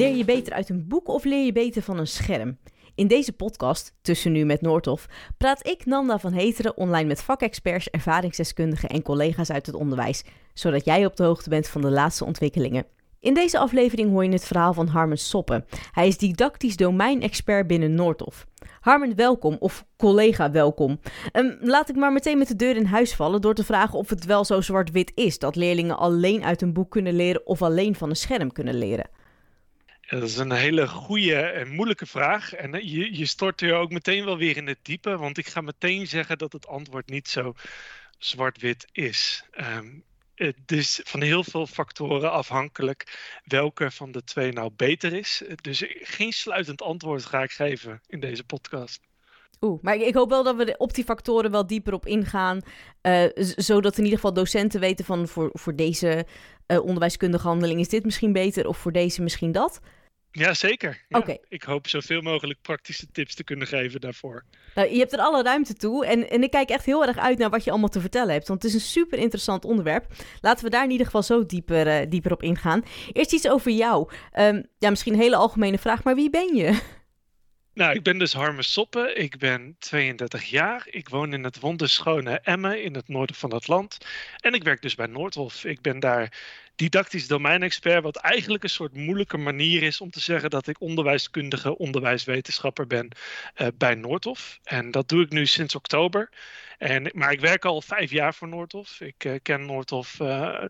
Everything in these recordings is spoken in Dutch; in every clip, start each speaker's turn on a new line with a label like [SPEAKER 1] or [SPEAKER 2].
[SPEAKER 1] Leer je beter uit een boek of leer je beter van een scherm? In deze podcast, Tussen Nu met Noordhof, praat ik, Nanda van Heteren, online met vakexperts, ervaringsdeskundigen en collega's uit het onderwijs, zodat jij op de hoogte bent van de laatste ontwikkelingen. In deze aflevering hoor je het verhaal van Harmen Soppen. Hij is didactisch domeinexpert binnen Noordhof. Harmen, welkom, of collega, welkom. Um, laat ik maar meteen met de deur in huis vallen door te vragen of het wel zo zwart-wit is dat leerlingen alleen uit een boek kunnen leren of alleen van een scherm kunnen leren.
[SPEAKER 2] Dat is een hele goede en moeilijke vraag. En eh, je, je stort er ook meteen wel weer in het diepe, want ik ga meteen zeggen dat het antwoord niet zo zwart-wit is. Um, het is van heel veel factoren afhankelijk welke van de twee nou beter is. Dus geen sluitend antwoord ga ik geven in deze podcast.
[SPEAKER 1] Oeh, maar ik hoop wel dat we op die factoren wel dieper op ingaan. Uh, zodat in ieder geval docenten weten van voor, voor deze uh, onderwijskundige handeling is dit misschien beter of voor deze misschien dat.
[SPEAKER 2] Ja, zeker. Ja. Ik hoop zoveel mogelijk praktische tips te kunnen geven daarvoor.
[SPEAKER 1] Nou, je hebt er alle ruimte toe. En, en ik kijk echt heel erg uit naar wat je allemaal te vertellen hebt. Want het is een super interessant onderwerp. Laten we daar in ieder geval zo dieper, uh, dieper op ingaan. Eerst iets over jou. Um, ja, misschien een hele algemene vraag, maar wie ben je?
[SPEAKER 2] Nou, ik ben dus Harme Soppe. Ik ben 32 jaar. Ik woon in het wonderschone Emmen in het noorden van het land. En ik werk dus bij Noordhof. Ik ben daar didactisch domeinexpert, wat eigenlijk een soort moeilijke manier is om te zeggen dat ik onderwijskundige onderwijswetenschapper ben uh, bij Noordhof. En dat doe ik nu sinds oktober. En, maar ik werk al vijf jaar voor Noordhof. Ik uh, ken Noordhof uh,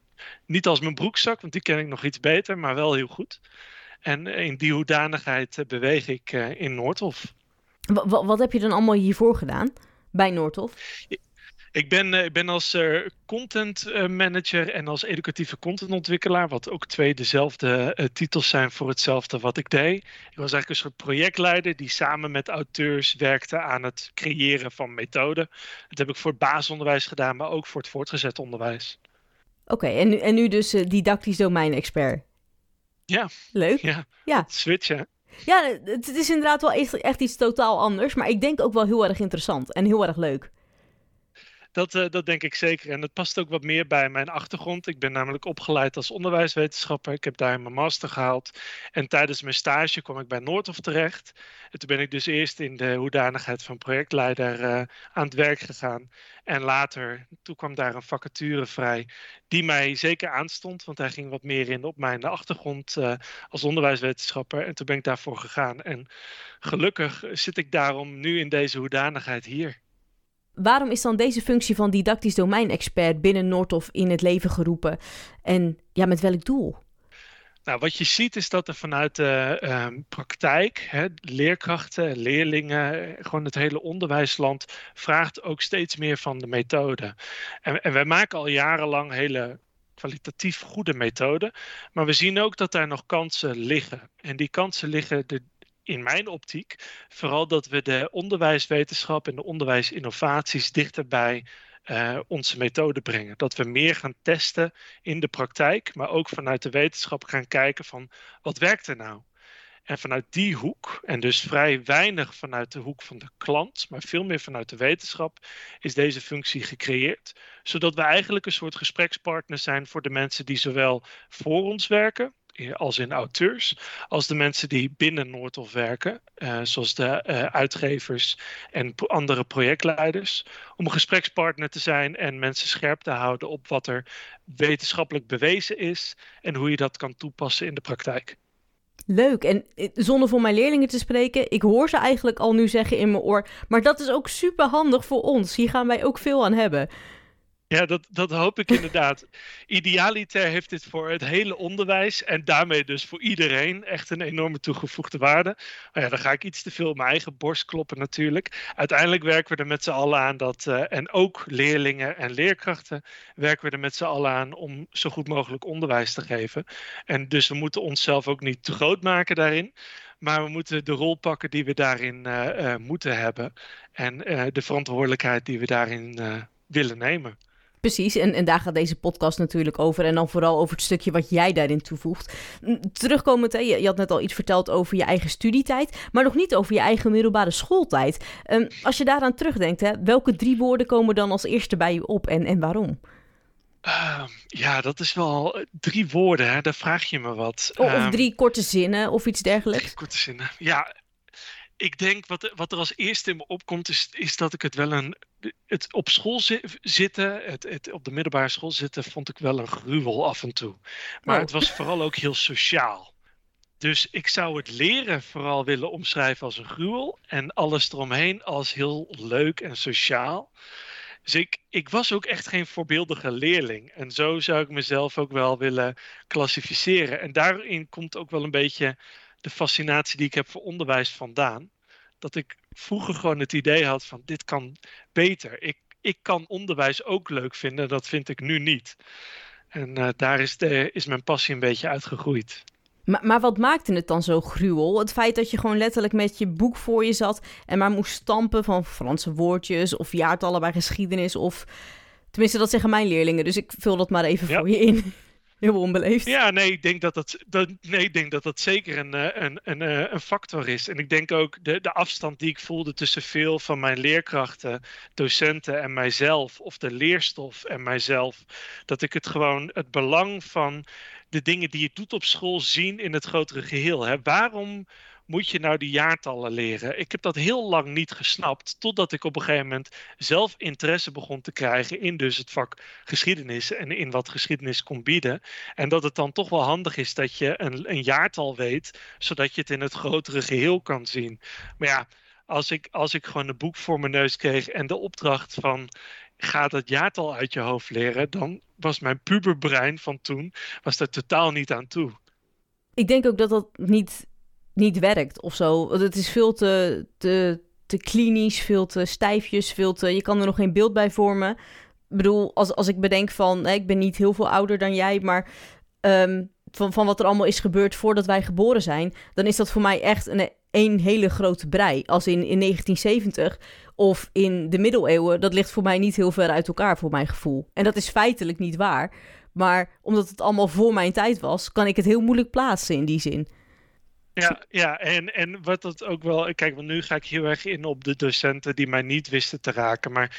[SPEAKER 2] niet als mijn broekzak, want die ken ik nog iets beter, maar wel heel goed. En in die hoedanigheid beweeg ik in Noordhof.
[SPEAKER 1] Wat, wat heb je dan allemaal hiervoor gedaan bij Noordhof?
[SPEAKER 2] Ik ben, ik ben als uh, content manager en als educatieve contentontwikkelaar, wat ook twee dezelfde uh, titels zijn voor hetzelfde wat ik deed. Ik was eigenlijk een soort projectleider die samen met auteurs werkte aan het creëren van methoden. Dat heb ik voor het basisonderwijs gedaan, maar ook voor het voortgezet onderwijs.
[SPEAKER 1] Oké, okay, en, nu, en nu dus uh, didactisch domeinexpert?
[SPEAKER 2] Ja.
[SPEAKER 1] Leuk.
[SPEAKER 2] Ja, ja. switchen.
[SPEAKER 1] Ja, het, het is inderdaad wel echt, echt iets totaal anders, maar ik denk ook wel heel erg interessant en heel erg leuk.
[SPEAKER 2] Dat, uh, dat denk ik zeker. En het past ook wat meer bij mijn achtergrond. Ik ben namelijk opgeleid als onderwijswetenschapper. Ik heb daar mijn master gehaald. En tijdens mijn stage kwam ik bij Noordhof terecht. En toen ben ik dus eerst in de hoedanigheid van projectleider uh, aan het werk gegaan. En later, toen kwam daar een vacature vrij die mij zeker aanstond. Want hij ging wat meer in op mijn achtergrond uh, als onderwijswetenschapper. En toen ben ik daarvoor gegaan. En gelukkig zit ik daarom nu in deze hoedanigheid hier.
[SPEAKER 1] Waarom is dan deze functie van didactisch domeinexpert binnen Noordhof in het leven geroepen? En ja, met welk doel?
[SPEAKER 2] Nou, wat je ziet is dat er vanuit de uh, praktijk, hè, leerkrachten, leerlingen, gewoon het hele onderwijsland, vraagt ook steeds meer van de methode. En, en wij maken al jarenlang hele kwalitatief goede methoden, maar we zien ook dat daar nog kansen liggen. En die kansen liggen de, in mijn optiek vooral dat we de onderwijswetenschap en de onderwijsinnovaties dichterbij uh, onze methode brengen. Dat we meer gaan testen in de praktijk, maar ook vanuit de wetenschap gaan kijken van wat werkt er nou? En vanuit die hoek, en dus vrij weinig vanuit de hoek van de klant, maar veel meer vanuit de wetenschap, is deze functie gecreëerd. Zodat we eigenlijk een soort gesprekspartner zijn voor de mensen die zowel voor ons werken, als in auteurs, als de mensen die binnen Noordhof werken, uh, zoals de uh, uitgevers en andere projectleiders, om een gesprekspartner te zijn en mensen scherp te houden op wat er wetenschappelijk bewezen is en hoe je dat kan toepassen in de praktijk.
[SPEAKER 1] Leuk. En eh, zonder voor mijn leerlingen te spreken, ik hoor ze eigenlijk al nu zeggen in mijn oor, maar dat is ook super handig voor ons. Hier gaan wij ook veel aan hebben.
[SPEAKER 2] Ja, dat, dat hoop ik inderdaad. Idealiter heeft dit voor het hele onderwijs en daarmee dus voor iedereen echt een enorme toegevoegde waarde. Maar ja, dan ga ik iets te veel op mijn eigen borst kloppen natuurlijk. Uiteindelijk werken we er met z'n allen aan dat, uh, en ook leerlingen en leerkrachten werken we er met z'n allen aan om zo goed mogelijk onderwijs te geven. En dus we moeten onszelf ook niet te groot maken daarin. Maar we moeten de rol pakken die we daarin uh, uh, moeten hebben. En de verantwoordelijkheid die we daarin willen nemen.
[SPEAKER 1] Precies, en, en daar gaat deze podcast natuurlijk over. En dan vooral over het stukje wat jij daarin toevoegt. Terugkomend, hè, je, je had net al iets verteld over je eigen studietijd, maar nog niet over je eigen middelbare schooltijd. Um, als je daaraan terugdenkt, hè, welke drie woorden komen dan als eerste bij je op en, en waarom?
[SPEAKER 2] Ehm, ja, dat is wel drie woorden, hè? daar vraag je me wat.
[SPEAKER 1] of
[SPEAKER 2] Ehm,
[SPEAKER 1] drie korte zinnen of iets dergelijks.
[SPEAKER 2] drie korte zinnen. Ja, ik denk wat, wat er als eerste in me opkomt, is, is dat ik het wel een. Het op school zi- zitten, het, het op de middelbare school zitten, vond ik wel een gruwel af en toe. Maar
[SPEAKER 1] Oh.
[SPEAKER 2] het was vooral ook heel sociaal. Dus ik zou het leren vooral willen omschrijven als een gruwel en alles eromheen als heel leuk en sociaal. Dus ik, ik was ook echt geen voorbeeldige leerling. En zo zou ik mezelf ook wel willen klassificeren. En daarin komt ook wel een beetje de fascinatie die ik heb voor onderwijs vandaan. Dat ik vroeger gewoon het idee had van dit kan beter. Ik, ik kan onderwijs ook leuk vinden, dat vind ik nu niet. En eh, daar is, de, is mijn passie een beetje uitgegroeid.
[SPEAKER 1] Maar, maar wat maakte het dan zo gruwel? Het feit dat je gewoon letterlijk met je boek voor je zat en maar moest stampen van Franse woordjes of jaartallen bij geschiedenis of... Tenminste, dat zeggen mijn leerlingen, dus ik vul dat maar even
[SPEAKER 2] Ja.
[SPEAKER 1] voor je in. Heel onbeleefd.
[SPEAKER 2] Ja, nee, ik denk dat dat, dat, nee, ik denk dat, dat zeker een, eh, een, een, eh, een factor is. En ik denk ook de, de afstand die ik voelde tussen veel van mijn leerkrachten, docenten en mijzelf, of de leerstof en mijzelf, dat ik het gewoon het belang van de dingen die je doet op school zien in het grotere geheel. Hè? Waarom moet je nou die jaartallen leren? Ik heb dat heel lang niet gesnapt, totdat ik op een gegeven moment zelf interesse begon te krijgen in dus het vak geschiedenis en in wat geschiedenis kon bieden. En dat het dan toch wel handig is dat je een, een jaartal weet, zodat je het in het grotere geheel kan zien. Maar ja, als ik, als ik gewoon een boek voor mijn neus kreeg en de opdracht van ga dat jaartal uit je hoofd leren, dan was mijn puberbrein van toen was er totaal niet aan toe.
[SPEAKER 1] Ik denk ook dat dat niet, niet werkt of zo. Want Het is veel te, te, te klinisch, veel te stijfjes, veel te... Je kan er nog geen beeld bij vormen. Ik bedoel, als, als ik bedenk van... Hè, ik ben niet heel veel ouder dan jij, maar... ehm, van, van wat er allemaal is gebeurd voordat wij geboren zijn... dan is dat voor mij echt een, een hele grote brei. Als in, in 1970 of in de middeleeuwen... dat ligt voor mij niet heel ver uit elkaar, voor mijn gevoel. En dat is feitelijk niet waar... Maar omdat het allemaal voor mijn tijd was, kan ik het heel moeilijk plaatsen in die zin.
[SPEAKER 2] Ja, ja en, en wat dat ook wel. Kijk, want nu ga ik heel erg in op de docenten die mij niet wisten te raken. Maar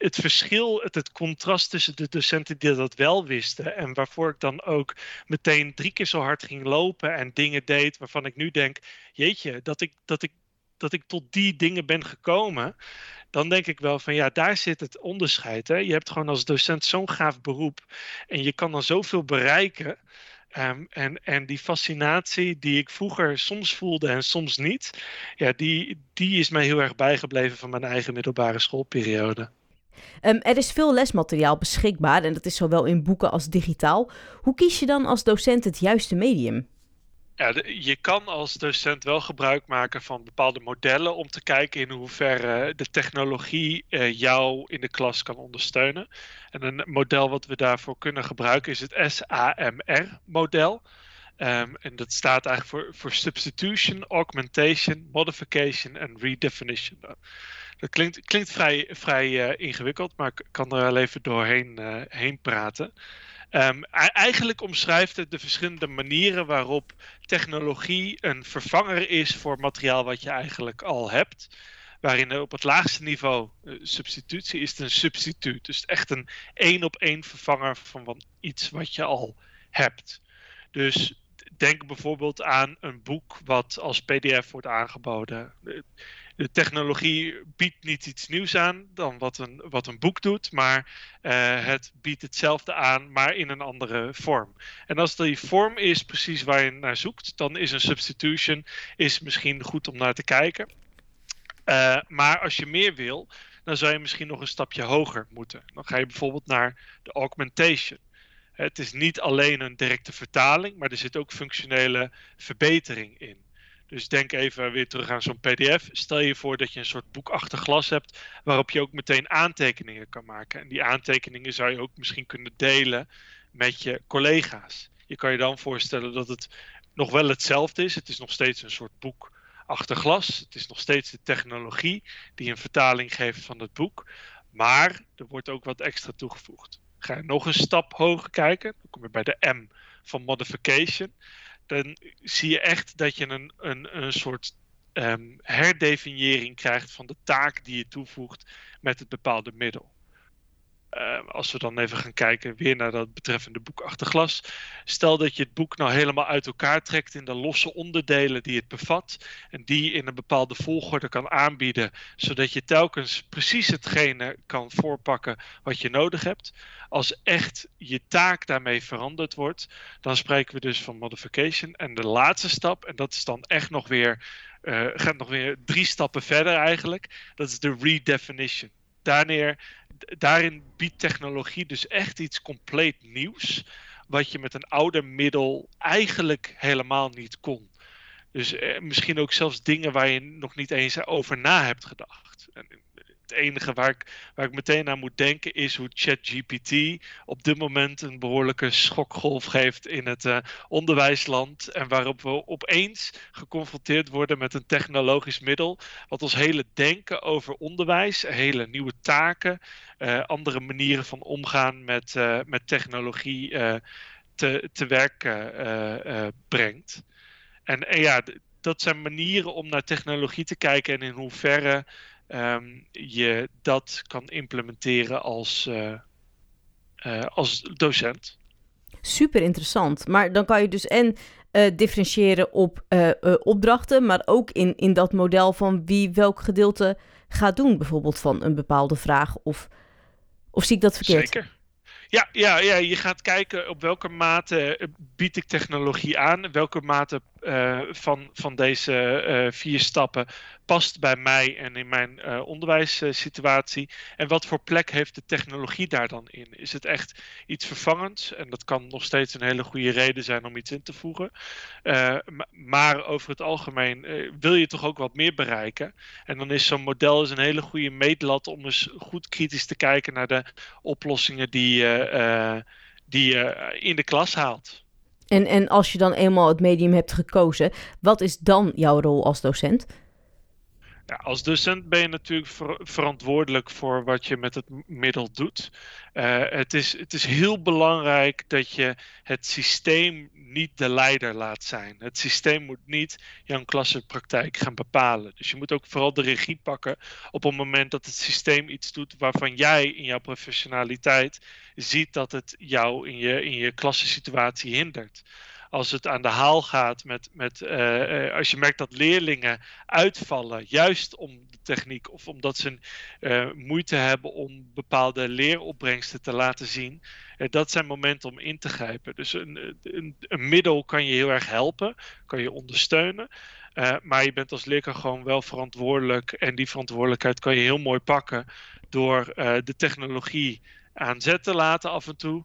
[SPEAKER 2] het verschil, het, contrast tussen de docenten die dat wel wisten. en waarvoor ik dan ook meteen drie keer zo hard ging lopen en dingen deed waarvan ik nu denk: jeetje, dat ik, dat ik, dat ik tot die dingen ben gekomen. Dan denk ik wel van ja, daar zit het onderscheid. Hè? Je hebt gewoon als docent zo'n gaaf beroep. En je kan dan zoveel bereiken. Ehm, en, en die fascinatie die ik vroeger soms voelde en soms niet, ja, die, die is mij heel erg bijgebleven van mijn eigen middelbare schoolperiode.
[SPEAKER 1] Ehm, er is veel lesmateriaal beschikbaar en dat is zowel in boeken als digitaal. Hoe kies je dan als docent het juiste medium?
[SPEAKER 2] Ja, je kan als docent wel gebruik maken van bepaalde modellen om te kijken in hoeverre de technologie eh, jou in de klas kan ondersteunen. En een model wat we daarvoor kunnen gebruiken is het SAMR-model. Ehm, en dat staat eigenlijk voor, Substitution, Augmentation, Modification en Redefinition. Dat klinkt, klinkt vrij, vrij eh, ingewikkeld, maar ik kan er wel even doorheen eh, heen praten. Ehm, eigenlijk omschrijft het de verschillende manieren waarop technologie een vervanger is voor materiaal wat je eigenlijk al hebt. Waarin op het laagste niveau eh, substitutie is het een substituut. Dus echt een één op één vervanger van iets wat je al hebt. Dus denk bijvoorbeeld aan een boek wat als PDF wordt aangeboden. De, technologie biedt niet iets nieuws aan dan wat een, wat een boek doet, maar eh, het biedt hetzelfde aan, maar in een andere vorm. En als die vorm is precies waar je naar zoekt, dan is een substitution is misschien goed om naar te kijken. Eh, maar als je meer wil, dan zou je misschien nog een stapje hoger moeten. Dan ga je bijvoorbeeld naar de augmentation. Het is niet alleen een directe vertaling, maar er zit ook functionele verbetering in. Dus denk even weer terug aan zo'n PDF. Stel je voor dat je een soort boekachtig glas hebt waarop je ook meteen aantekeningen kan maken. En die aantekeningen zou je ook misschien kunnen delen met je collega's. Je kan je dan voorstellen dat het nog wel hetzelfde is. Het is nog steeds een soort boekachtig glas. Het is nog steeds de technologie die een vertaling geeft van het boek. Maar er wordt ook wat extra toegevoegd. Ga je nog een stap hoger kijken, dan kom je bij de M van modification. Dan zie je echt dat je een, een, een soort um, herdefiniëring krijgt van de taak die je toevoegt met het bepaalde middel. Uh, als we dan even gaan kijken weer naar dat betreffende boek achter glas. Stel dat je het boek nou helemaal uit elkaar trekt in de losse onderdelen die het bevat. En die in een bepaalde volgorde kan aanbieden. Zodat je telkens precies hetgene kan voorpakken wat je nodig hebt. Als echt je taak daarmee veranderd wordt, dan spreken we dus van modification. En de laatste stap, en dat is dan echt nog weer, uh, gaat nog weer drie stappen verder eigenlijk. Dat is de redefinition. Daarneer daarin biedt technologie dus echt iets compleet nieuws. Wat je met een ouder middel eigenlijk helemaal niet kon. Dus eh, misschien ook zelfs dingen waar je nog niet eens over na hebt gedacht. En het enige waar ik, waar ik meteen aan moet denken is hoe ChatGPT op dit moment een behoorlijke schokgolf geeft in het uh, onderwijsland. En waarop we opeens geconfronteerd worden met een technologisch middel. Wat ons hele denken over onderwijs, hele nieuwe taken, uh, andere manieren van omgaan met, uh, met technologie te, te werk brengt. En, en ja, dat zijn manieren om naar technologie te kijken en in hoeverre um, je dat kan implementeren als, uh, uh, als docent.
[SPEAKER 1] Super interessant. Maar dan kan je dus en uh, differentiëren op opdrachten, maar ook in, in dat model van wie welk gedeelte gaat doen, bijvoorbeeld van een bepaalde vraag. Of, of zie ik dat verkeerd?
[SPEAKER 2] Zeker. Ja, ja, ja, je gaat kijken op welke mate bied ik technologie aan, welke mate uh, van, van deze uh, vier stappen past bij mij en in mijn uh, onderwijssituatie? En wat voor plek heeft de technologie daar dan in? Is het echt iets vervangends? En dat kan nog steeds een hele goede reden zijn om iets in te voegen. Maar over het algemeen wil je toch ook wat meer bereiken. En dan is zo'n model is een hele goede meetlat om eens goed kritisch te kijken naar de oplossingen die, die je in de klas haalt.
[SPEAKER 1] En, en als je dan eenmaal het medium hebt gekozen, wat is dan jouw rol als docent?
[SPEAKER 2] Als docent ben je natuurlijk verantwoordelijk voor wat je met het middel doet. Uh, het, is, het is heel belangrijk dat je het systeem niet de leider laat zijn. Het systeem moet niet jouw klassenpraktijk gaan bepalen. Dus je moet ook vooral de regie pakken op het moment dat het systeem iets doet waarvan jij in jouw professionaliteit ziet dat het jou in je, in je klassensituatie hindert als het aan de haal gaat met, met uh, als je merkt dat leerlingen uitvallen, juist om de techniek of omdat ze uh, moeite hebben om bepaalde leeropbrengsten te laten zien, dat zijn momenten om in te grijpen. Dus een, een, een, middel kan je heel erg helpen, kan je ondersteunen. maar je bent als leerkracht gewoon wel verantwoordelijk en die verantwoordelijkheid kan je heel mooi pakken door de technologie aan zet te laten af en toe.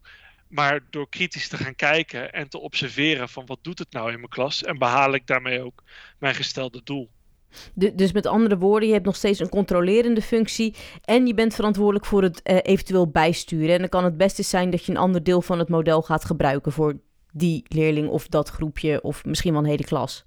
[SPEAKER 2] Maar door kritisch te gaan kijken en te observeren van wat doet het nou in mijn klas en behaal ik daarmee ook mijn gestelde doel.
[SPEAKER 1] dus met andere woorden, je hebt nog steeds een controlerende functie en je bent verantwoordelijk voor het uh, eventueel bijsturen. En dan kan het beste zijn dat je een ander deel van het model gaat gebruiken voor die leerling of dat groepje of misschien wel een hele klas.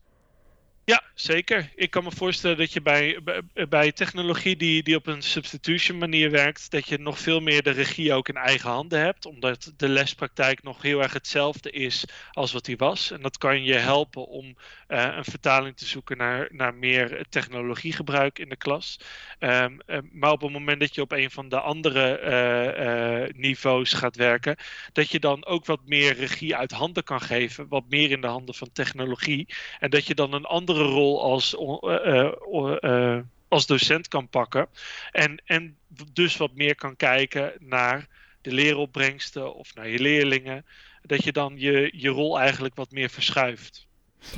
[SPEAKER 2] Ja, zeker. Ik kan me voorstellen dat je bij, bij, technologie die, die op een substitution manier werkt, dat je nog veel meer de regie ook in eigen handen hebt, omdat de lespraktijk nog heel erg hetzelfde is als wat die was. En dat kan je helpen om uh, een vertaling te zoeken naar, naar meer technologiegebruik in de klas. Um, uh, maar op het moment dat je op een van de andere uh, niveaus gaat werken, dat je dan ook wat meer regie uit handen kan geven, wat meer in de handen van technologie. En dat je dan een andere rol als, uh, uh, als docent kan pakken. En, en dus wat meer kan kijken naar de leeropbrengsten of naar je leerlingen. Dat je dan je, je rol eigenlijk wat meer verschuift.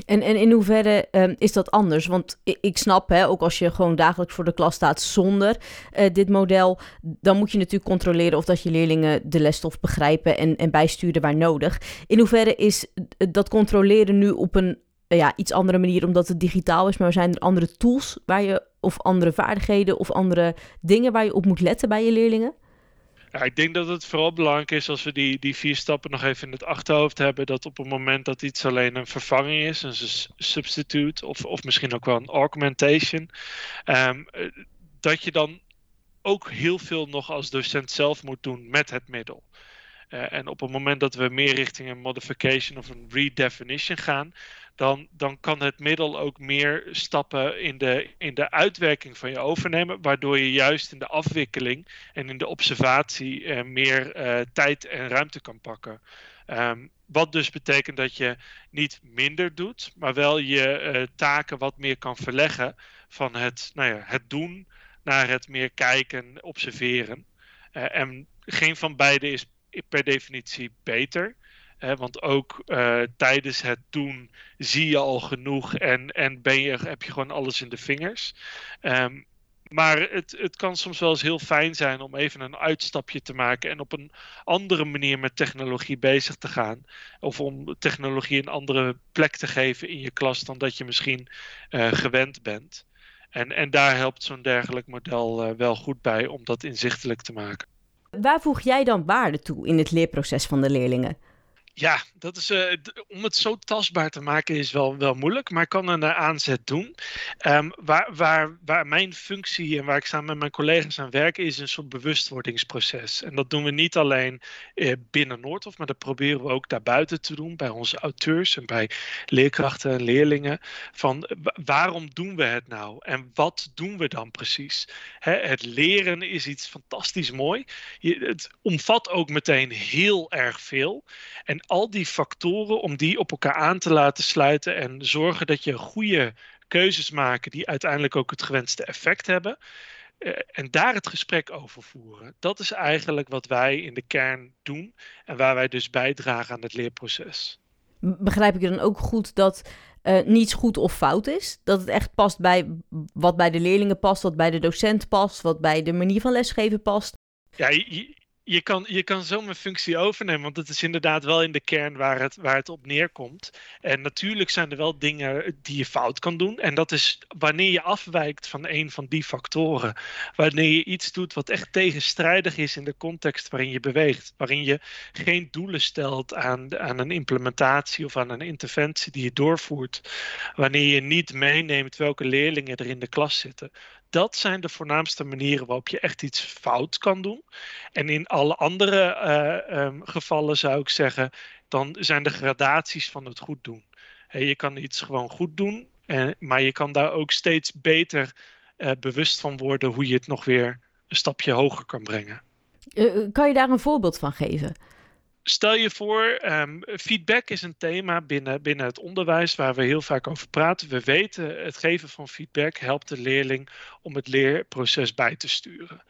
[SPEAKER 1] En, en in hoeverre um, is dat anders? Want ik, snap, hè, ook als je gewoon dagelijks voor de klas staat zonder dit model, dan moet je natuurlijk controleren of dat je leerlingen de lesstof begrijpen en, en bijsturen waar nodig. In hoeverre is dat controleren nu op een uh, ja, iets andere manier omdat het digitaal is, maar zijn er andere tools waar je, of andere vaardigheden of andere dingen waar je op moet letten bij je leerlingen?
[SPEAKER 2] Ja, ik denk dat het vooral belangrijk is als we die, die vier stappen nog even in het achterhoofd hebben. Dat op het moment dat iets alleen een vervanging is, een substitute of, of misschien ook wel een augmentation, um, dat je dan ook heel veel nog als docent zelf moet doen met het middel. en op het moment dat we meer richting een modification of een redefinition gaan, dan, dan kan het middel ook meer stappen in de, in de uitwerking van je overnemen, waardoor je juist in de afwikkeling en in de observatie uh, meer uh, tijd en ruimte kan pakken. Um, wat dus betekent dat je niet minder doet, maar wel je uh, taken wat meer kan verleggen van het, nou ja, het doen naar het meer kijken, observeren. en geen van beide is per definitie beter want ook uh, tijdens het doen zie je al genoeg en, en ben je, heb je gewoon alles in de vingers. Um, maar het, het kan soms wel eens heel fijn zijn om even een uitstapje te maken en op een andere manier met technologie bezig te gaan. Of om technologie een andere plek te geven in je klas dan dat je misschien uh, gewend bent. En, en daar helpt zo'n dergelijk model uh, wel goed bij om dat inzichtelijk te maken.
[SPEAKER 1] Waar voeg jij dan waarde toe in het leerproces van de leerlingen?
[SPEAKER 2] Ja, dat is, uh, om het zo tastbaar te maken is wel, wel moeilijk, maar ik kan een aanzet doen. Um, waar, waar, waar mijn functie en waar ik samen met mijn collega's aan werk, is een soort bewustwordingsproces. En dat doen we niet alleen uh, binnen Noordhof, maar dat proberen we ook daarbuiten te doen, bij onze auteurs en bij leerkrachten en leerlingen. Van waarom doen we het nou en wat doen we dan precies? Hè, het leren is iets fantastisch mooi. Het omvat ook meteen heel erg veel. En al die factoren, om die op elkaar aan te laten sluiten en zorgen dat je goede keuzes maakt die uiteindelijk ook het gewenste effect hebben. Uh, en daar het gesprek over voeren. Dat is eigenlijk wat wij in de kern doen en waar wij dus bijdragen aan het leerproces.
[SPEAKER 1] Begrijp ik dan ook goed dat uh, niets goed of fout is? Dat het echt past bij wat bij de leerlingen past, wat bij de docent past, wat bij de manier van lesgeven past?
[SPEAKER 2] Ja, je, je kan, je kan zo mijn functie overnemen, want het is inderdaad wel in de kern waar het, waar het op neerkomt. En natuurlijk zijn er wel dingen die je fout kan doen. En dat is wanneer je afwijkt van een van die factoren. Wanneer je iets doet wat echt tegenstrijdig is in de context waarin je beweegt. Waarin je geen doelen stelt aan, aan een implementatie of aan een interventie die je doorvoert. Wanneer je niet meeneemt welke leerlingen er in de klas zitten dat zijn de voornaamste manieren waarop je echt iets fout kan doen. En in alle andere uh, um, gevallen zou ik zeggen, dan zijn de gradaties van het goed doen. Hey, je kan iets gewoon goed doen, uh, maar je kan daar ook steeds beter uh, bewust van worden hoe je het nog weer een stapje hoger kan brengen.
[SPEAKER 1] kan je daar een voorbeeld van geven?
[SPEAKER 2] Stel je voor, um, feedback is een thema binnen, binnen het onderwijs waar we heel vaak over praten. We weten, het geven van feedback helpt de leerling om het leerproces bij te sturen.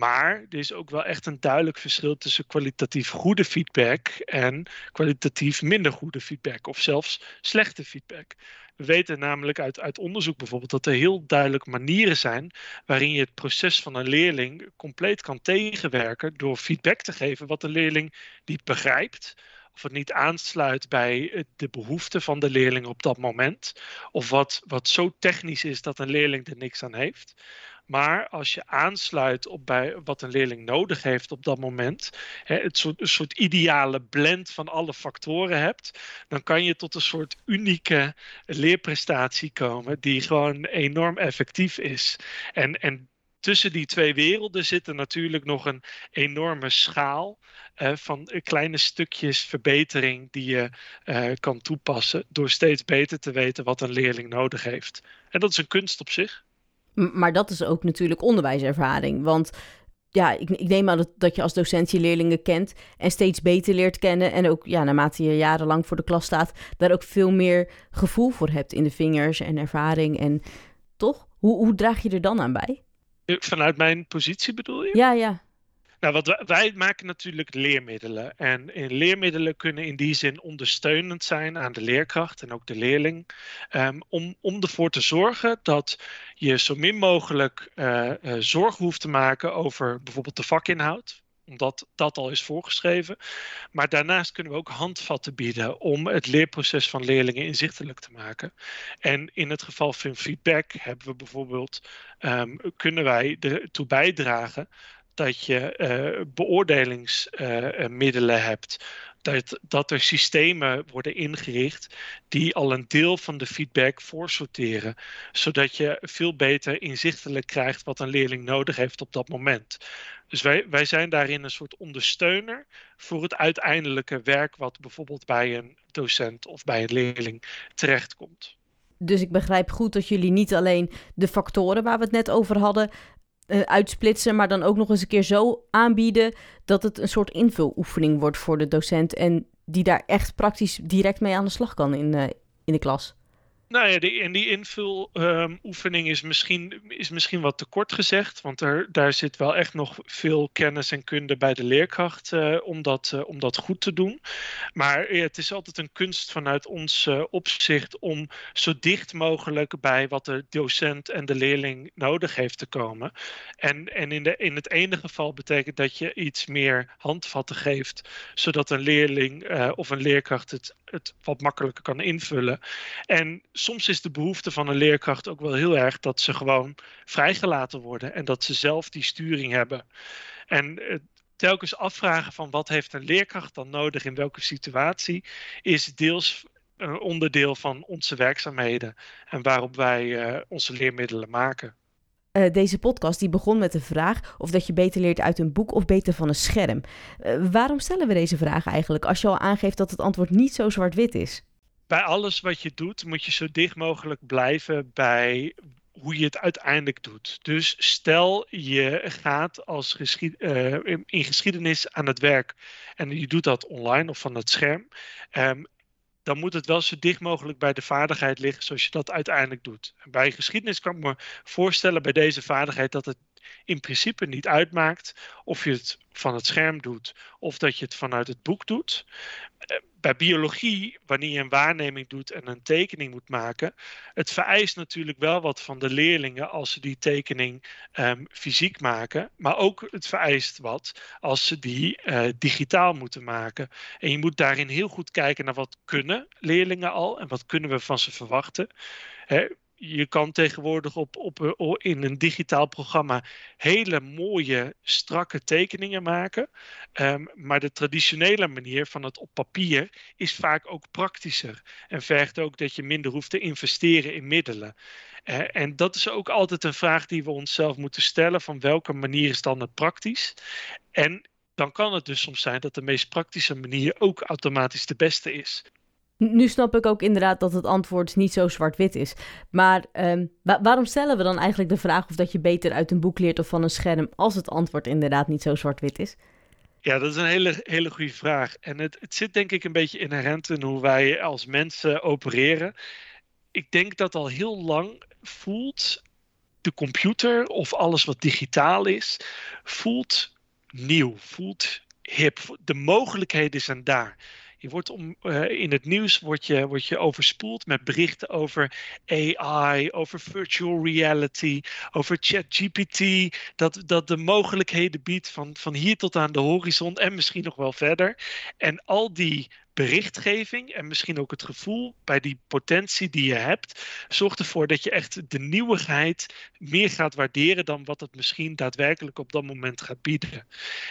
[SPEAKER 2] Maar er is ook wel echt een duidelijk verschil tussen kwalitatief goede feedback en kwalitatief minder goede feedback of zelfs slechte feedback. We weten namelijk uit, uit onderzoek bijvoorbeeld dat er heel duidelijk manieren zijn waarin je het proces van een leerling compleet kan tegenwerken door feedback te geven wat de leerling niet begrijpt of het niet aansluit bij de behoeften van de leerling op dat moment, of wat, wat zo technisch is dat een leerling er niks aan heeft. Maar als je aansluit op bij wat een leerling nodig heeft op dat moment, hè, het soort, een soort ideale blend van alle factoren hebt, dan kan je tot een soort unieke leerprestatie komen die gewoon enorm effectief is. En, en tussen die twee werelden zit er natuurlijk nog een enorme schaal van kleine stukjes verbetering die je uh, kan toepassen door steeds beter te weten wat een leerling nodig heeft. En dat is een kunst op zich.
[SPEAKER 1] Maar dat is ook natuurlijk onderwijservaring. Want ja, ik, ik neem aan dat, dat je als docent je leerlingen kent en steeds beter leert kennen. En ook ja, naarmate je jarenlang voor de klas staat, daar ook veel meer gevoel voor hebt in de vingers en ervaring. En toch? Hoe, hoe draag je er dan aan bij?
[SPEAKER 2] Vanuit mijn positie bedoel je?
[SPEAKER 1] Ja, ja.
[SPEAKER 2] Nou, wat wij, maken natuurlijk leermiddelen. En in leermiddelen kunnen in die zin ondersteunend zijn aan de leerkracht en ook de leerling. Um, om, om ervoor te zorgen dat je zo min mogelijk uh, zorgen hoeft te maken over bijvoorbeeld de vakinhoud omdat dat al is voorgeschreven. Maar daarnaast kunnen we ook handvatten bieden om het leerproces van leerlingen inzichtelijk te maken. En in het geval van feedback hebben we bijvoorbeeld, um, kunnen wij ertoe bijdragen dat je uh, beoordelingsmiddelen uh, hebt dat, dat er systemen worden ingericht die al een deel van de feedback voorsorteren, zodat je veel beter inzichtelijk krijgt wat een leerling nodig heeft op dat moment. Dus wij, wij zijn daarin een soort ondersteuner voor het uiteindelijke werk wat bijvoorbeeld bij een docent of bij een leerling terechtkomt.
[SPEAKER 1] Dus ik begrijp goed dat jullie niet alleen de factoren waar we het net over hadden uh, uitsplitsen, maar dan ook nog eens een keer zo aanbieden dat het een soort invuloefening wordt voor de docent en die daar echt praktisch direct mee aan de slag kan in, uh, in de klas.
[SPEAKER 2] Nou ja, en die invuloefening um, is, misschien, is misschien wat te kort gezegd, want er, daar zit wel echt nog veel kennis en kunde bij de leerkracht uh, om, dat, uh, om dat goed te doen. Maar het is altijd een kunst vanuit ons uh, opzicht om zo dicht mogelijk bij wat de docent en de leerling nodig heeft te komen. En, en in, de, in het ene geval betekent dat je iets meer handvatten geeft, zodat een leerling of een leerkracht het, het wat makkelijker kan invullen. En soms is de behoefte van een leerkracht ook wel heel erg dat ze gewoon vrijgelaten worden en dat ze zelf die sturing hebben. En eh, telkens afvragen van wat heeft een leerkracht dan nodig in welke situatie, is deels een onderdeel van onze werkzaamheden en waarop wij uh, onze leermiddelen maken.
[SPEAKER 1] Deze podcast die begon met de vraag of dat je beter leert uit een boek of beter van een scherm. Waarom stellen we deze vraag eigenlijk als je al aangeeft dat het antwoord niet zo zwart-wit is?
[SPEAKER 2] Bij alles wat je doet, moet je zo dicht mogelijk blijven bij hoe je het uiteindelijk doet. Dus stel je gaat als uh, in geschiedenis aan het werk en je doet dat online of van het scherm. Um, dan moet het wel zo dicht mogelijk bij de vaardigheid liggen zoals je dat uiteindelijk doet. Bij geschiedenis kan ik me voorstellen bij deze vaardigheid dat het in principe niet uitmaakt of je het van het scherm doet of dat je het vanuit het boek doet. Eh, bij biologie, wanneer je een waarneming doet en een tekening moet maken, het vereist natuurlijk wel wat van de leerlingen als ze die tekening um, fysiek maken, maar ook het vereist wat als ze die uh, digitaal moeten maken. En je moet daarin heel goed kijken naar wat kunnen leerlingen al en wat kunnen we van ze verwachten. Je kan tegenwoordig op, op, eh, in een digitaal programma hele mooie, strakke tekeningen maken. Um, maar de traditionele manier van het op papier is vaak ook praktischer. En vergt ook dat je minder hoeft te investeren in middelen. Uh, en dat is ook altijd een vraag die we onszelf moeten stellen: van welke manier is dan het praktisch? En dan kan het dus soms zijn dat de meest praktische manier ook automatisch de beste is.
[SPEAKER 1] Nu snap ik ook inderdaad dat het antwoord niet zo zwart-wit is. Maar wa waarom stellen we dan eigenlijk de vraag of dat je beter uit een boek leert of van een scherm als het antwoord inderdaad niet zo zwart-wit is?
[SPEAKER 2] Ja, dat is een hele, hele goede vraag. En het, het zit denk ik een beetje inherent in hoe wij als mensen opereren. Ik denk dat al heel lang voelt de computer of alles wat digitaal is, voelt nieuw, voelt hip. De mogelijkheden zijn daar. Je wordt om, uh, in het nieuws word je, word je overspoeld met berichten over AI, over virtual reality, over ChatGPT. Dat, dat de mogelijkheden biedt van, van hier tot aan de horizon en misschien nog wel verder. En al die berichtgeving en misschien ook het gevoel bij die potentie die je hebt, zorgt ervoor dat je echt de nieuwigheid meer gaat waarderen dan wat het misschien daadwerkelijk op dat moment gaat bieden.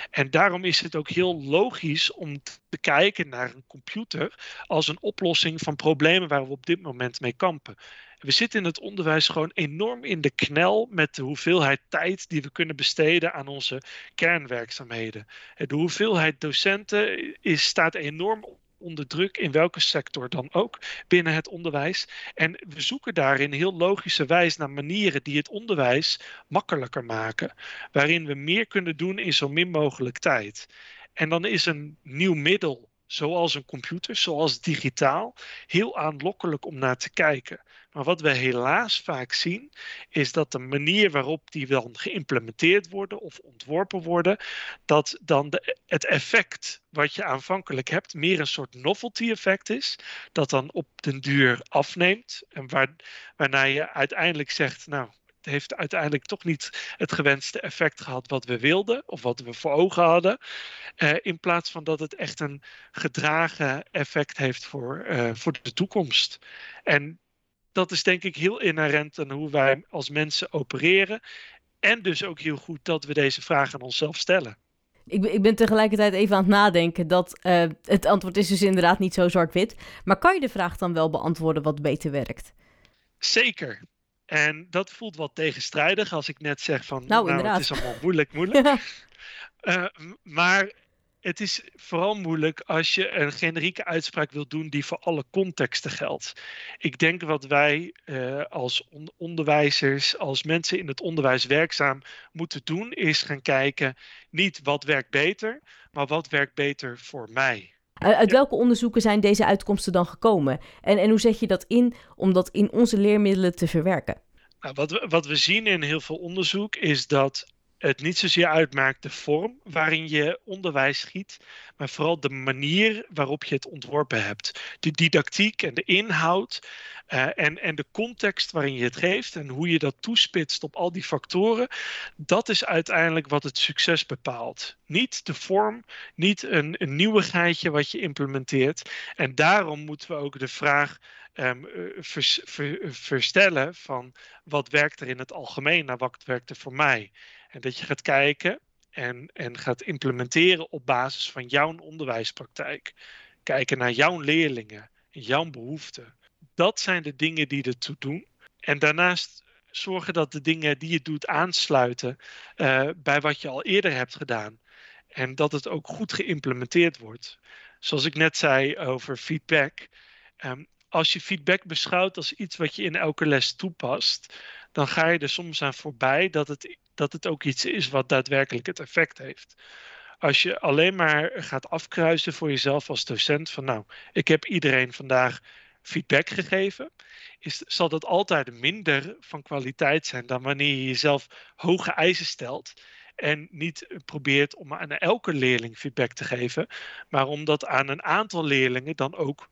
[SPEAKER 2] En daarom is het ook heel logisch om te kijken naar een computer als een oplossing van problemen waar we op dit moment mee kampen. We zitten in het onderwijs gewoon enorm in de knel met de hoeveelheid tijd die we kunnen besteden aan onze kernwerkzaamheden. De hoeveelheid docenten is, staat enorm onder druk in welke sector dan ook binnen het onderwijs. En we zoeken daarin heel logische wijze naar manieren die het onderwijs makkelijker maken, waarin we meer kunnen doen in zo min mogelijk tijd. En dan is een nieuw middel zoals een computer, zoals digitaal, heel aanlokkelijk om naar te kijken. Maar wat we helaas vaak zien, is dat de manier waarop die dan geïmplementeerd worden of ontworpen worden, dat dan de, het effect wat je aanvankelijk hebt meer een soort novelty effect is, dat dan op den duur afneemt en waar, waarna je uiteindelijk zegt, nou, heeft uiteindelijk toch niet het gewenste effect gehad wat we wilden of wat we voor ogen hadden. Uh, in plaats van dat het echt een gedragen effect heeft voor, uh, voor de toekomst. En dat is denk ik heel inherent aan hoe wij als mensen opereren. En dus ook heel goed dat we deze vragen aan onszelf stellen.
[SPEAKER 1] Ik, ik ben tegelijkertijd even aan het nadenken dat uh, het antwoord is dus inderdaad niet zo zwart-wit. Maar kan je de vraag dan wel beantwoorden wat beter werkt?
[SPEAKER 2] Zeker. En dat voelt wat tegenstrijdig als ik net zeg van
[SPEAKER 1] nou,
[SPEAKER 2] nou het is allemaal moeilijk, moeilijk. uh, maar het is vooral moeilijk als je een generieke uitspraak wilt doen die voor alle contexten geldt. Ik denk wat wij uh, als on onderwijzers, als mensen in het onderwijs werkzaam moeten doen, is gaan kijken niet wat werkt beter, maar wat werkt beter voor mij.
[SPEAKER 1] Uit welke onderzoeken zijn deze uitkomsten dan gekomen? En, en hoe zet je dat in om dat in onze leermiddelen te verwerken?
[SPEAKER 2] Nou, wat, we, wat we zien in heel veel onderzoek is dat het niet zozeer uitmaakt de vorm waarin je onderwijs giet, maar vooral de manier waarop je het ontworpen hebt. De didactiek en de inhoud uh, en, en de context waarin je het geeft en hoe je dat toespitst op al die factoren, dat is uiteindelijk wat het succes bepaalt. Niet de vorm, niet een, nieuwigheidje wat je implementeert. En daarom moeten we ook de vraag um, vers, ver, verstellen van wat werkt er in het algemeen naar wat werkt er voor mij. En dat je gaat kijken en, en gaat implementeren op basis van jouw onderwijspraktijk. Kijken naar jouw leerlingen, jouw behoeften. Dat zijn de dingen die ertoe doen. En daarnaast zorgen dat de dingen die je doet aansluiten uh, bij wat je al eerder hebt gedaan. En dat het ook goed geïmplementeerd wordt. Zoals ik net zei over feedback. Um, als je feedback beschouwt als iets wat je in elke les toepast, dan ga je er soms aan voorbij dat het, dat het ook iets is wat daadwerkelijk het effect heeft. Als je alleen maar gaat afkruisen voor jezelf als docent van nou, ik heb iedereen vandaag feedback gegeven, is, zal dat altijd minder van kwaliteit zijn dan wanneer je jezelf hoge eisen stelt en niet probeert om aan elke leerling feedback te geven, maar om dat aan een aantal leerlingen dan ook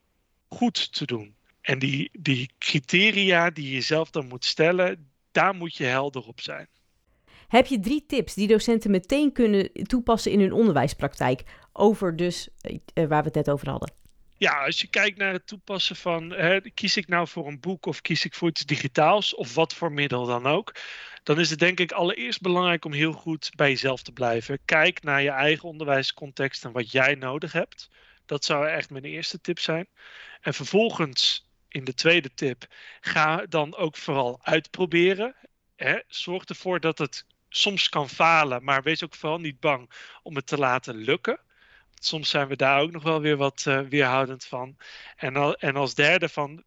[SPEAKER 2] goed te doen. En die, die criteria die je zelf dan moet stellen, daar moet je helder op zijn.
[SPEAKER 1] Heb je drie tips die docenten meteen kunnen toepassen in hun onderwijspraktijk? Over dus uh, waar we het net over hadden.
[SPEAKER 2] Ja, als je kijkt naar het toepassen van hè, kies ik nou voor een boek of kies ik voor iets digitaals of wat voor middel dan ook, dan is het denk ik allereerst belangrijk om heel goed bij jezelf te blijven. Kijk naar je eigen onderwijscontext en wat jij nodig hebt. Dat zou echt mijn eerste tip zijn. En vervolgens in de tweede tip, ga dan ook vooral uitproberen. Hè. Zorg ervoor dat het soms kan falen, maar wees ook vooral niet bang om het te laten lukken. Soms zijn we daar ook nog wel weer wat uh, weerhoudend van. En, en als derde van,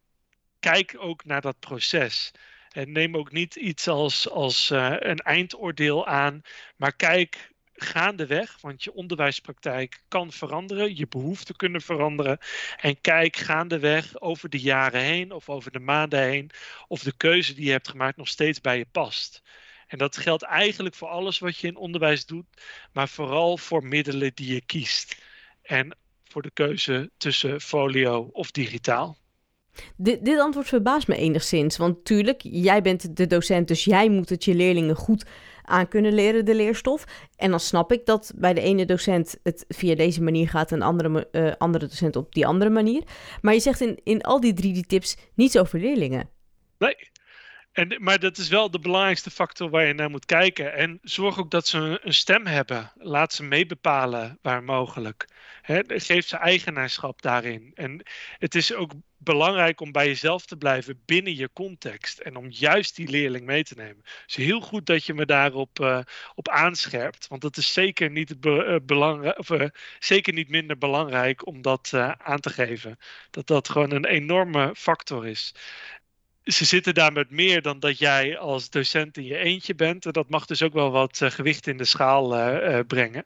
[SPEAKER 2] kijk ook naar dat proces. En neem ook niet iets als, als uh, een eindoordeel aan, maar kijk gaandeweg, want je onderwijspraktijk kan veranderen, je behoeften kunnen veranderen. En kijk gaandeweg over de jaren heen of over de maanden heen of de keuze die je hebt gemaakt nog steeds bij je past. En dat geldt eigenlijk voor alles wat je in onderwijs doet, maar vooral voor middelen die je kiest. En voor de keuze tussen folio of digitaal.
[SPEAKER 1] Dit, dit antwoord verbaast me enigszins. Want tuurlijk, jij bent de docent, dus jij moet het je leerlingen goed aan kunnen leren, de leerstof. En dan snap ik dat bij de ene docent het via deze manier gaat en de andere, uh, andere docent op die andere manier. Maar je zegt in, in al die drie die tips niets over leerlingen.
[SPEAKER 2] Nee, en, maar dat is wel de belangrijkste factor waar je naar moet kijken. En zorg ook dat ze een, stem hebben. Laat ze meebepalen waar mogelijk. Geef ze eigenaarschap daarin. En het is ook belangrijk om bij jezelf te blijven binnen je context. En om juist die leerling mee te nemen. Dus heel goed dat je me daarop uh, op aanscherpt. Want dat is zeker niet, be uh, of, uh, zeker niet minder belangrijk om dat aan te geven. Dat dat gewoon een enorme factor is ze zitten daar met meer dan dat jij als docent in je eentje bent. En dat mag dus ook wel wat gewicht in de schaal brengen.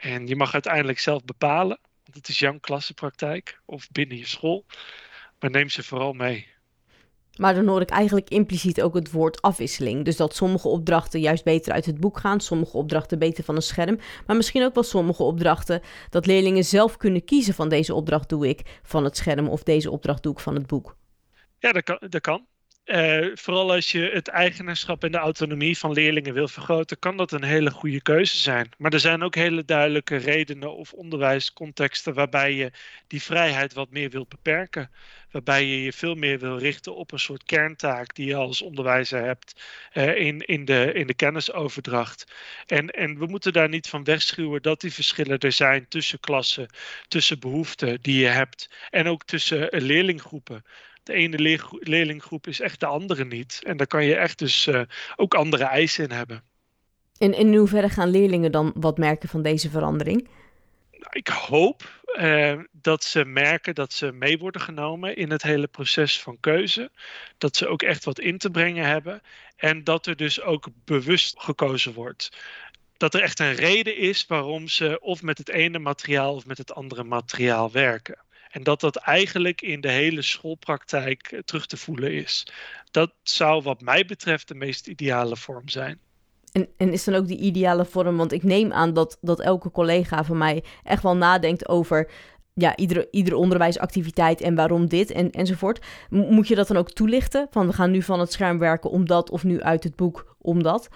[SPEAKER 2] En je mag uiteindelijk zelf bepalen. Want het is jouw klassenpraktijk of binnen je school. Maar neem ze vooral mee.
[SPEAKER 1] Maar dan hoor ik eigenlijk impliciet ook het woord afwisseling. Dus dat sommige opdrachten juist beter uit het boek gaan, sommige opdrachten beter van een scherm. Maar misschien ook wel sommige opdrachten dat leerlingen zelf kunnen kiezen van deze opdracht doe ik van het scherm of deze opdracht doe ik van het boek.
[SPEAKER 2] Ja, dat kan. Dat kan. Uh, vooral als je het eigenaarschap en de autonomie van leerlingen wil vergroten, kan dat een hele goede keuze zijn. Maar er zijn ook hele duidelijke redenen of onderwijscontexten waarbij je die vrijheid wat meer wilt beperken. Waarbij je je veel meer wil richten op een soort kerntaak die je als onderwijzer hebt uh, in, in, de, in de kennisoverdracht. En, en we moeten daar niet van wegschuwen dat die verschillen er zijn tussen klassen, tussen behoeften die je hebt en ook tussen leerlinggroepen de ene leerlinggroep is echt de andere niet. En daar kan je echt dus uh, ook andere eisen in hebben.
[SPEAKER 1] En in hoeverre gaan leerlingen dan wat merken van deze verandering?
[SPEAKER 2] Nou, ik hoop uh, dat ze merken dat ze mee worden genomen in het hele proces van keuze. Dat ze ook echt wat in te brengen hebben. En dat er dus ook bewust gekozen wordt dat er echt een reden is waarom ze of met het ene materiaal of met het andere materiaal werken. En dat dat eigenlijk in de hele schoolpraktijk eh, terug te voelen is. Dat zou wat mij betreft de meest ideale vorm zijn.
[SPEAKER 1] En, en is dan ook die ideale vorm? Want ik neem aan dat, dat elke collega van mij echt wel nadenkt over ja, iedere, iedere onderwijsactiviteit en waarom dit en, enzovoort. Moet je dat dan ook toelichten? Van we gaan nu van het scherm werken omdat of nu uit het boek omdat?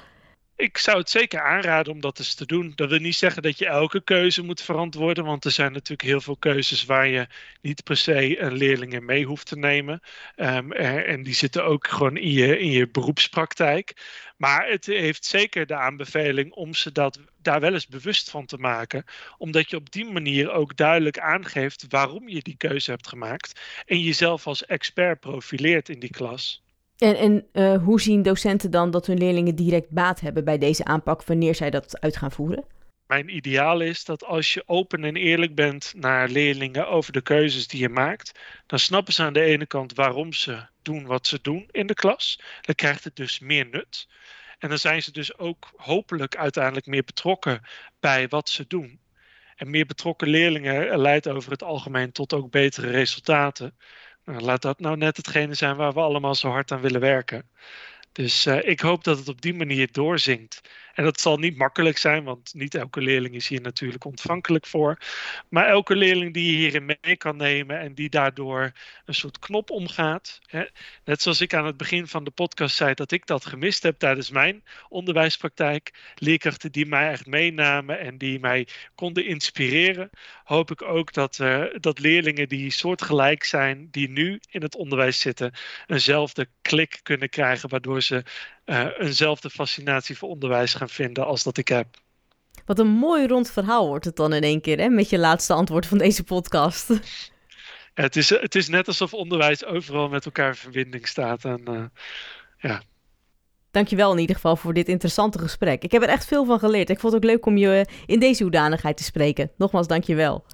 [SPEAKER 2] Ik zou het zeker aanraden om dat eens te doen. Dat wil niet zeggen dat je elke keuze moet verantwoorden, want er zijn natuurlijk heel veel keuzes waar je niet per se een leerling in mee hoeft te nemen. Um, en die zitten ook gewoon in je, in je beroepspraktijk. Maar het heeft zeker de aanbeveling om ze dat, daar wel eens bewust van te maken. Omdat je op die manier ook duidelijk aangeeft waarom je die keuze hebt gemaakt. En jezelf als expert profileert in die klas.
[SPEAKER 1] En, en uh, hoe zien docenten dan dat hun leerlingen direct baat hebben bij deze aanpak wanneer zij dat uit gaan voeren?
[SPEAKER 2] Mijn ideaal is dat als je open en eerlijk bent naar leerlingen over de keuzes die je maakt, dan snappen ze aan de ene kant waarom ze doen wat ze doen in de klas. Dan krijgt het dus meer nut. En dan zijn ze dus ook hopelijk uiteindelijk meer betrokken bij wat ze doen. En meer betrokken leerlingen leidt over het algemeen tot ook betere resultaten. Nou, laat dat nou net hetgene zijn waar we allemaal zo hard aan willen werken. Dus uh, ik hoop dat het op die manier doorzingt. En dat zal niet makkelijk zijn, want niet elke leerling is hier natuurlijk ontvankelijk voor. Maar elke leerling die je hierin mee kan nemen en die daardoor een soort knop omgaat. Hè? Net zoals ik aan het begin van de podcast zei dat ik dat gemist heb tijdens mijn onderwijspraktijk. Leerkrachten die mij echt meenamen en die mij konden inspireren. Hoop ik ook dat, uh, dat leerlingen die soortgelijk zijn, die nu in het onderwijs zitten, eenzelfde klik kunnen krijgen, waardoor ze uh, eenzelfde fascinatie voor onderwijs gaan vinden als dat ik heb.
[SPEAKER 1] Wat een mooi rond verhaal wordt het dan in één keer, hè? Met je laatste antwoord van deze podcast.
[SPEAKER 2] Ja, het, is, het is net alsof onderwijs overal met elkaar in verbinding staat. En, uh, ja.
[SPEAKER 1] Dankjewel in ieder geval voor dit interessante gesprek. Ik heb er echt veel van geleerd. Ik vond het ook leuk om je in deze hoedanigheid te spreken. Nogmaals, dankjewel.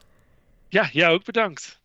[SPEAKER 2] Ja, jij ook bedankt.